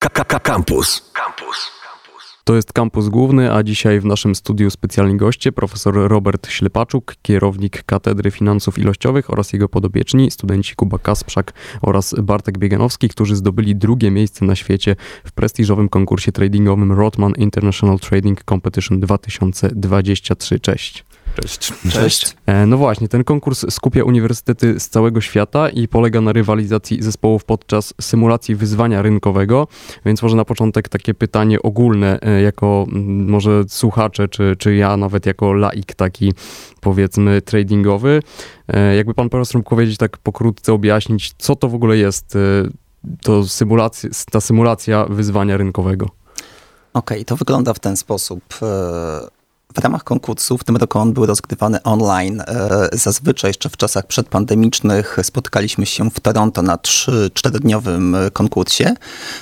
Campus. Campus. To jest kampus główny, a dzisiaj w naszym studiu specjalni goście profesor Robert Ślepaczuk, kierownik Katedry Finansów Ilościowych oraz jego podobieczni, studenci Kuba Kasprzak oraz Bartek Bieganowski, którzy zdobyli drugie miejsce na świecie w prestiżowym konkursie tradingowym Rotman International Trading Competition 2023. Cześć. Cześć. Cześć. E, no właśnie, ten konkurs skupia uniwersytety z całego świata i polega na rywalizacji zespołów podczas symulacji wyzwania rynkowego, więc może na początek takie pytanie ogólne, e, jako mm, może słuchacze, czy, czy ja nawet jako laik taki powiedzmy tradingowy. E, jakby pan profesor mógł powiedzieć tak pokrótce, objaśnić, co to w ogóle jest to symulacja, ta symulacja wyzwania rynkowego? Okej, okay, to wygląda w ten sposób w ramach konkursu w tym roku on był rozgrywany online. E, zazwyczaj jeszcze w czasach przedpandemicznych spotykaliśmy się w Toronto na 3-4-dniowym konkursie.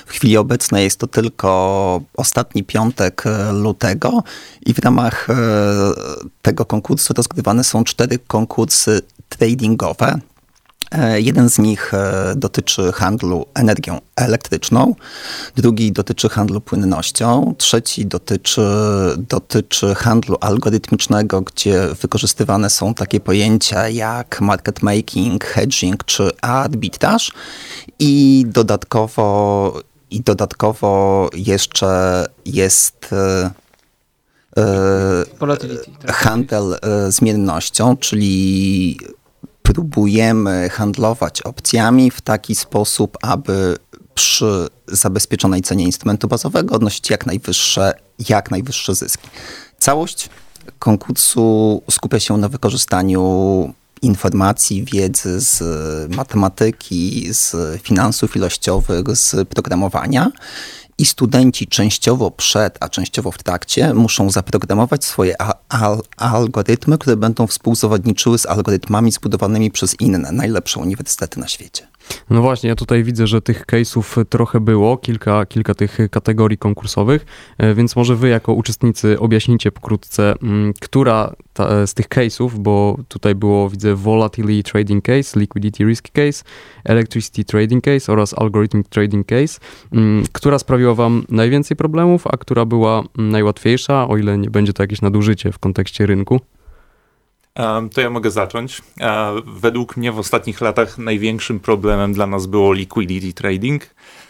W chwili obecnej jest to tylko ostatni piątek e, lutego i w ramach e, tego konkursu rozgrywane są cztery konkursy tradingowe. E, jeden z nich e, dotyczy handlu energią elektryczną, drugi dotyczy handlu płynnością, trzeci dotyczy, dotyczy handlu algorytmicznego, gdzie wykorzystywane są takie pojęcia jak market making, hedging czy arbitraż i dodatkowo, i dodatkowo jeszcze jest e, tak. handel zmiennością, czyli próbujemy handlować opcjami w taki sposób, aby przy zabezpieczonej cenie instrumentu bazowego odnosić jak najwyższe, jak najwyższe zyski. Całość konkursu skupia się na wykorzystaniu informacji, wiedzy z matematyki, z finansów ilościowych, z programowania i studenci częściowo przed, a częściowo w trakcie muszą zaprogramować swoje al algorytmy, które będą współzawodniczyły z algorytmami zbudowanymi przez inne, najlepsze uniwersytety na świecie. No właśnie, ja tutaj widzę, że tych case'ów trochę było, kilka, kilka tych kategorii konkursowych, e, więc może wy jako uczestnicy objaśnicie pokrótce, mm, która ta, e, z tych case'ów, bo tutaj było, widzę, Volatility Trading Case, Liquidity Risk Case, Electricity Trading Case oraz Algorithmic Trading Case, mm, która sprawiła wam najwięcej problemów, a która była najłatwiejsza, o ile nie będzie to jakieś nadużycie w kontekście rynku? To ja mogę zacząć. Według mnie w ostatnich latach największym problemem dla nas było liquidity trading.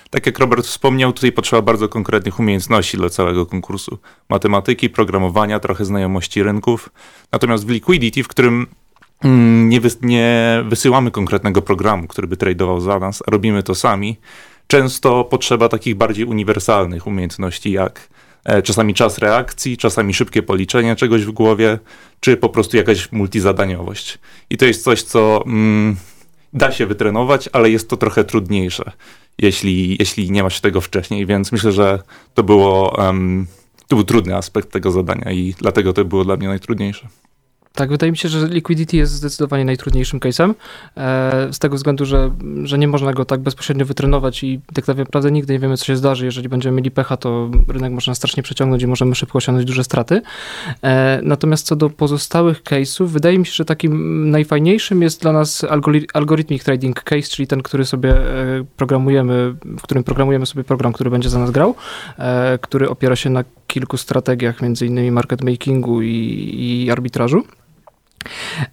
Tak jak Robert wspomniał, tutaj potrzeba bardzo konkretnych umiejętności dla całego konkursu. Matematyki, programowania, trochę znajomości rynków. Natomiast w liquidity, w którym mm, nie, nie wysyłamy konkretnego programu, który by tradował za nas, a robimy to sami, często potrzeba takich bardziej uniwersalnych umiejętności jak E, czasami czas reakcji, czasami szybkie policzenie czegoś w głowie, czy po prostu jakaś multizadaniowość. I to jest coś, co mm, da się wytrenować, ale jest to trochę trudniejsze, jeśli, jeśli nie ma się tego wcześniej, więc myślę, że to było, um, to był trudny aspekt tego zadania i dlatego to było dla mnie najtrudniejsze. Tak, wydaje mi się, że Liquidity jest zdecydowanie najtrudniejszym case'em, e, z tego względu, że, że nie można go tak bezpośrednio wytrenować i tak naprawdę nigdy nie wiemy, co się zdarzy. Jeżeli będziemy mieli pecha, to rynek można strasznie przeciągnąć i możemy szybko osiągnąć duże straty. E, natomiast co do pozostałych case'ów, wydaje mi się, że takim najfajniejszym jest dla nas algorytmic trading case, czyli ten, który sobie e, programujemy, w którym programujemy sobie program, który będzie za nas grał, który opiera się na kilku strategiach, między innymi market makingu i, i arbitrażu.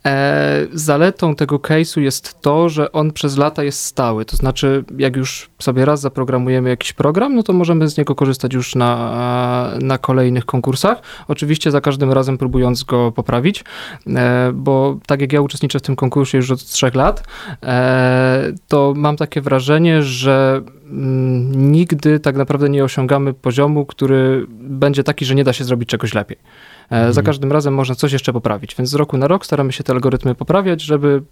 E, zaletą tego case'u jest to, że on przez lata jest stały. To znaczy, jak już sobie raz zaprogramujemy jakiś program, no to możemy z niego korzystać już na, na kolejnych konkursach. Oczywiście za każdym razem próbując go poprawić, e, bo tak jak ja uczestniczę w tym konkursie już od trzech lat, e, to mam takie wrażenie, że mm, nigdy tak naprawdę nie osiągamy poziomu, który będzie taki, że nie da się zrobić czegoś lepiej. Mhm. Za każdym razem można coś jeszcze poprawić, więc z roku na rok staramy się te algorytmy poprawiać, żeby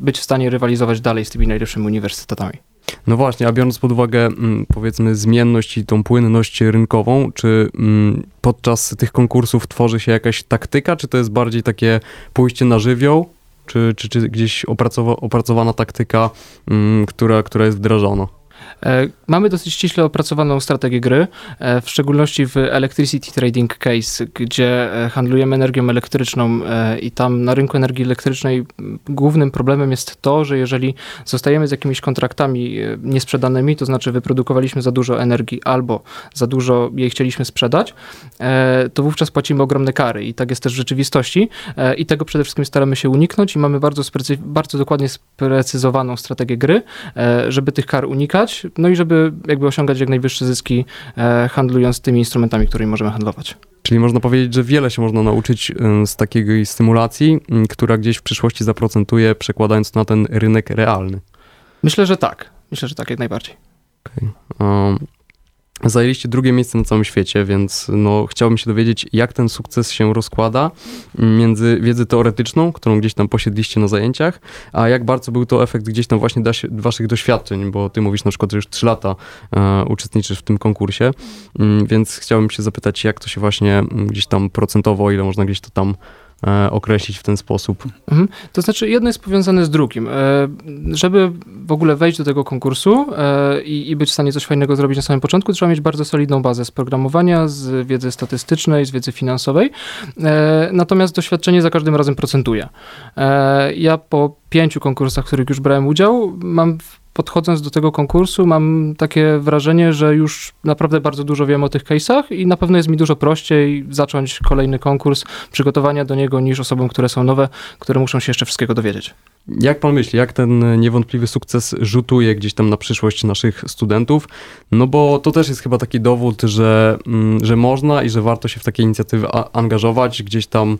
być w stanie rywalizować dalej z tymi najlepszymi uniwersytetami. No właśnie, a biorąc pod uwagę mm, powiedzmy zmienność i tą płynność rynkową, czy mm, podczas tych konkursów tworzy się jakaś taktyka, czy to jest bardziej takie pójście na żywioł, czy, czy, czy gdzieś opracowa, opracowana taktyka, która, która jest wdrażana? E, mamy dosyć ściśle opracowaną strategię gry, e, w szczególności w Electricity Trading Case, gdzie e, handlujemy energią elektryczną i tam na rynku energii elektrycznej głównym problemem jest to, że jeżeli zostajemy z jakimiś kontraktami niesprzedanymi, to znaczy wyprodukowaliśmy za dużo energii albo za dużo jej chcieliśmy sprzedać, to wówczas płacimy ogromne kary i tak jest też w rzeczywistości i tego przede wszystkim staramy się uniknąć i mamy bardzo, bardzo dokładnie sprecyzowaną strategię gry, żeby tych kar unikać, no i żeby jakby osiągać jak najwyższe zyski e, handlując tymi instrumentami, którymi możemy handlować. Czyli można powiedzieć, że wiele się można nauczyć y, z takiej stymulacji, która gdzieś w przyszłości zaprocentuje, przekładając na ten rynek realny. Myślę, że tak. Myślę, że tak, jak najbardziej. Okay. Um, Zajęliście drugie miejsce na całym świecie, więc no, chciałbym się dowiedzieć, jak ten sukces się rozkłada między wiedzę teoretyczną, którą gdzieś tam posiedliście na zajęciach, a jak bardzo był to efekt gdzieś tam właśnie waszych doświadczeń, bo ty mówisz na przykład, że już trzy lata e, uczestniczysz w tym konkursie, mm, więc chciałbym się zapytać, jak to się właśnie gdzieś tam procentowo, ile można gdzieś to tam określić w ten sposób. Mhm. To znaczy, jedno jest powiązane z drugim. E, żeby w ogóle wejść do tego konkursu e, i, i, być w stanie coś fajnego zrobić na samym początku, trzeba mieć bardzo solidną bazę z programowania, z wiedzy statystycznej, z wiedzy finansowej. Natomiast doświadczenie za każdym razem procentuje. Ja po pięciu konkursach, w których już brałem udział, mam podchodząc do tego konkursu, mam takie wrażenie, że już naprawdę bardzo dużo wiem o tych case'ach i na pewno jest mi dużo prościej zacząć kolejny konkurs, przygotowania do niego, niż osobom, które są nowe, które muszą się jeszcze wszystkiego dowiedzieć. Jak pan myśli, jak ten niewątpliwy sukces rzutuje gdzieś tam na przyszłość naszych studentów? No bo to też jest chyba taki dowód, że, mm, że można i że warto się w takie inicjatywy angażować, gdzieś tam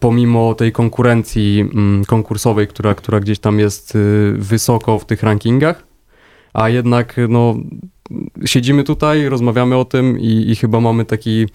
pomimo tej konkurencji mm, konkursowej, która, która gdzieś tam jest y, wysoko w tych rankingach, a jednak no, siedzimy tutaj, rozmawiamy o tym i, i chyba mamy taki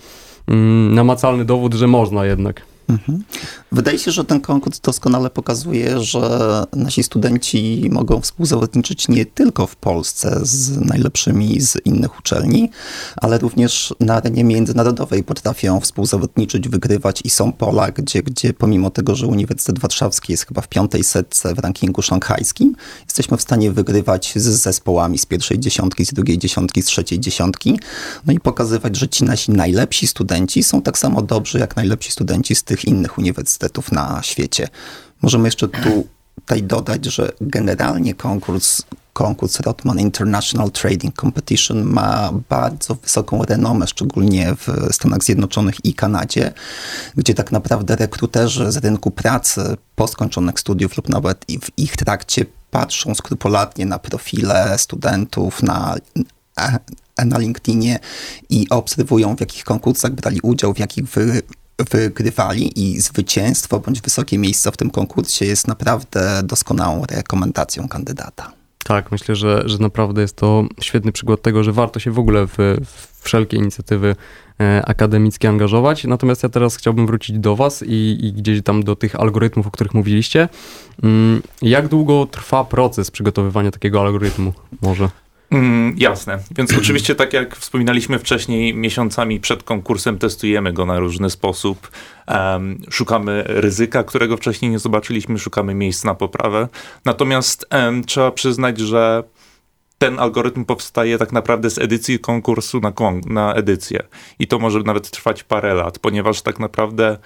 mm, namacalny dowód, że można jednak. Mhm. Wydaje się, że ten konkurs doskonale pokazuje, że nasi studenci mogą współzawodniczyć nie tylko w Polsce z najlepszymi z innych uczelni, ale również na arenie międzynarodowej potrafią współzawodniczyć, wygrywać i są pola, gdzie, gdzie pomimo tego, że Uniwersytet Warszawski jest chyba w piątej setce w rankingu szanghajskim, jesteśmy w stanie wygrywać z zespołami z pierwszej dziesiątki, z drugiej dziesiątki, z trzeciej dziesiątki, no i pokazywać, że ci nasi najlepsi studenci są tak samo dobrzy jak najlepsi studenci z tych innych uniwersytetów na świecie. Możemy jeszcze tu tutaj dodać, że generalnie konkurs, konkurs Rotman International Trading Competition ma bardzo wysoką renomę, szczególnie w Stanach Zjednoczonych i Kanadzie, gdzie tak naprawdę rekruterzy z rynku pracy po skończonych studiów lub nawet w ich trakcie patrzą skrupulatnie na profile studentów, na na LinkedInie i obserwują, w jakich konkursach brali udział, w jakich wy, wygrywali i zwycięstwo bądź wysokie miejsce w tym konkursie jest naprawdę doskonałą rekomendacją kandydata. Tak, myślę, że, że naprawdę jest to świetny przykład tego, że warto się w ogóle w, w wszelkie inicjatywy e, akademickie angażować. Natomiast ja teraz chciałbym wrócić do Was i, i, gdzieś tam do tych algorytmów, o których mówiliście. Mm, jak długo trwa proces przygotowywania takiego algorytmu może? Mm, jasne. Więc oczywiście, tak jak wspominaliśmy wcześniej, miesiącami przed konkursem testujemy go na różny sposób. Um, szukamy ryzyka, którego wcześniej nie zobaczyliśmy, szukamy miejsc na poprawę. Natomiast um, trzeba przyznać, że ten algorytm powstaje tak naprawdę z edycji konkursu na, na edycję. I to może nawet trwać parę lat, ponieważ tak naprawdę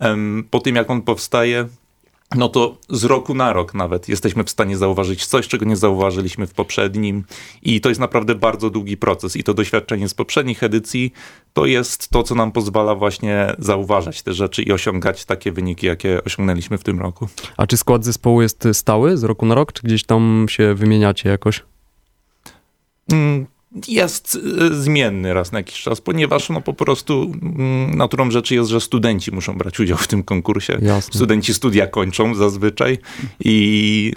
um, po tym, jak on powstaje, no to z roku na rok nawet jesteśmy w stanie zauważyć coś, czego nie zauważyliśmy w poprzednim. I to jest naprawdę bardzo długi proces. I to doświadczenie z poprzednich edycji to jest to, co nam pozwala właśnie zauważać te rzeczy i osiągać takie wyniki, jakie osiągnęliśmy w tym roku. A czy skład zespołu jest stały z roku na rok, czy gdzieś tam się wymieniacie jakoś? Mm, jest e, zmienny raz na jakiś czas, ponieważ no po prostu mm, naturą rzeczy jest, że studenci muszą brać udział w tym konkursie. Jasne. Studenci studia kończą zazwyczaj i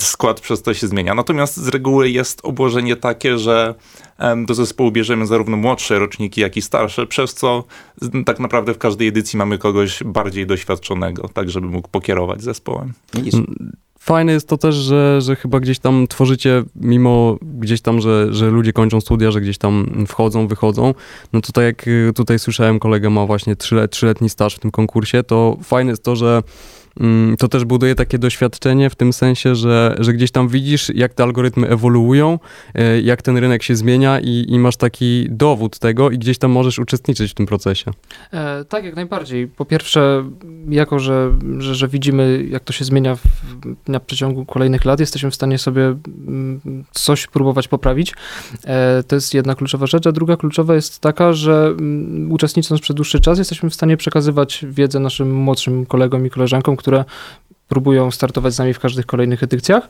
skład przez to się zmienia. Natomiast z reguły jest obłożenie takie, że do zespołu bierzemy zarówno młodsze roczniki, jak i starsze, przez co tak naprawdę w każdej edycji mamy kogoś bardziej doświadczonego, tak żeby mógł pokierować zespołem. Fajne jest to też, że, że chyba gdzieś tam tworzycie, mimo gdzieś tam, że, że ludzie kończą studia, że gdzieś tam wchodzą, wychodzą. No tutaj jak y, tutaj słyszałem, kolega ma właśnie trzyletni staż w tym konkursie, to fajne jest to, że to też buduje takie doświadczenie w tym sensie, że, że gdzieś tam widzisz, jak te algorytmy ewoluują, e, jak ten rynek się zmienia i, i masz taki dowód tego i gdzieś tam możesz uczestniczyć w tym procesie. E, tak, jak najbardziej. Po pierwsze, jako że, że, że widzimy, jak to się zmienia w, na przeciągu kolejnych lat, jesteśmy w stanie sobie mm, coś próbować poprawić. E, to jest jedna kluczowa rzecz, a druga kluczowa jest taka, że mm, uczestnicząc przez dłuższy czas, jesteśmy w stanie przekazywać wiedzę naszym młodszym kolegom i koleżankom, które próbują startować z nami w każdych kolejnych edycjach,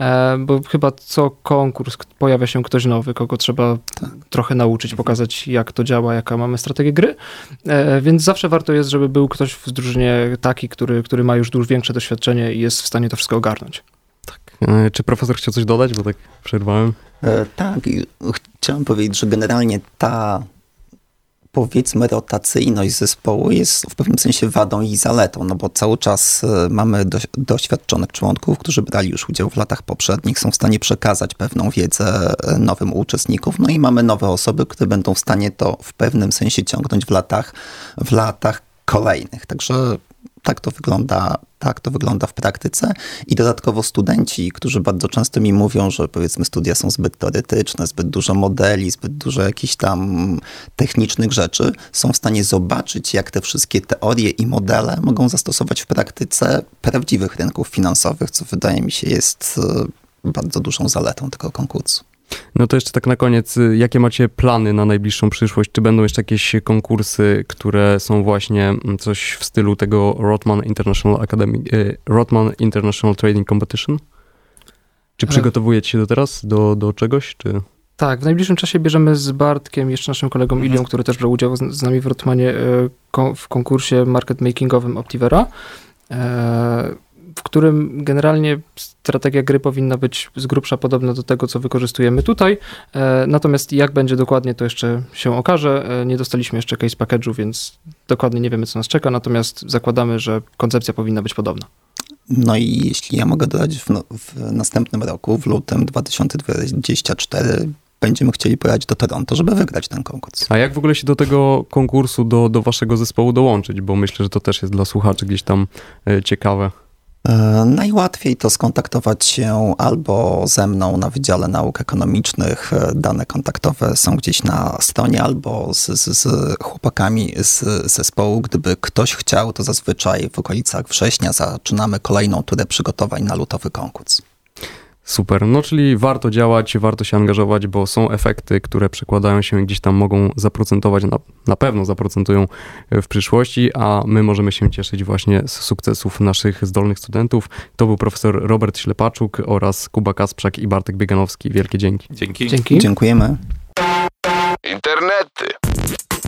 e, bo chyba co konkurs pojawia się ktoś nowy, kogo trzeba tak. trochę nauczyć, pokazać jak to działa, jaka mamy strategię gry, e, więc zawsze warto jest, żeby był ktoś w drużynie taki, który, który ma już dużo większe doświadczenie i jest w stanie to wszystko ogarnąć. Tak. E, czy profesor chciał coś dodać, bo tak przerwałem? E, tak, chciałem powiedzieć, że generalnie ta powiedzmy rotacyjność zespołu jest w pewnym sensie wadą i zaletą, no bo cały czas e, mamy do, doświadczonych członków, którzy brali już udział w latach poprzednich, są w stanie przekazać pewną wiedzę e, nowym uczestnikom, no i mamy nowe osoby, które będą w stanie to w pewnym sensie ciągnąć w latach, w latach kolejnych. Także tak to wygląda, tak to wygląda w praktyce. I dodatkowo studenci, którzy bardzo często mi mówią, że powiedzmy studia są zbyt teoretyczne, zbyt dużo modeli, zbyt dużo jakichś tam technicznych rzeczy, są w stanie zobaczyć, jak te wszystkie teorie i modele mogą zastosować w praktyce prawdziwych rynków finansowych, co wydaje mi się jest e, bardzo dużą zaletą tego konkursu. No to jeszcze tak na koniec, y, jakie macie plany na najbliższą przyszłość? Czy będą jeszcze jakieś konkursy, które są właśnie mm, coś w stylu tego Rotman International Academy, y, Rotman International Trading Competition? Czy przygotowujecie się do teraz do, do czegoś, czy... Tak, w najbliższym czasie bierzemy z Bartkiem, jeszcze naszym kolegą mhm. Ilią, który też brał udział z, nami w Rotmanie y, w konkursie market makingowym Optivera. W którym generalnie strategia gry powinna być z grubsza podobna do tego, co wykorzystujemy tutaj. E, natomiast jak będzie dokładnie, to jeszcze się okaże. E, nie dostaliśmy jeszcze case package'u, więc dokładnie nie wiemy, co nas czeka, natomiast zakładamy, że koncepcja powinna być podobna. No i jeśli ja mogę dodać, w, no, w następnym roku, w lutym 2024, będziemy chcieli pojechać do Toronto, żeby wygrać ten konkurs. A jak w ogóle się do tego konkursu, do, do waszego zespołu dołączyć? Bo myślę, że to też jest dla słuchaczy gdzieś tam e, ciekawe. E, najłatwiej to skontaktować się albo ze mną na Wydziale Nauk Ekonomicznych. E, dane kontaktowe są gdzieś na stronie, albo z, z, z chłopakami z zespołu. Gdyby ktoś chciał, to zazwyczaj w okolicach września zaczynamy kolejną turę przygotowań na lutowy konkurs. Super, no czyli warto działać, warto się angażować, bo są efekty, które przekładają się i gdzieś tam mogą zaprocentować, na, na pewno zaprocentują w przyszłości, a my możemy się cieszyć właśnie z sukcesów naszych zdolnych studentów. To był profesor Robert Ślepaczuk oraz Kuba Kasprzak i Bartek Bieganowski. Wielkie dzięki. Dzięki. dzięki. Dziękujemy. Internety.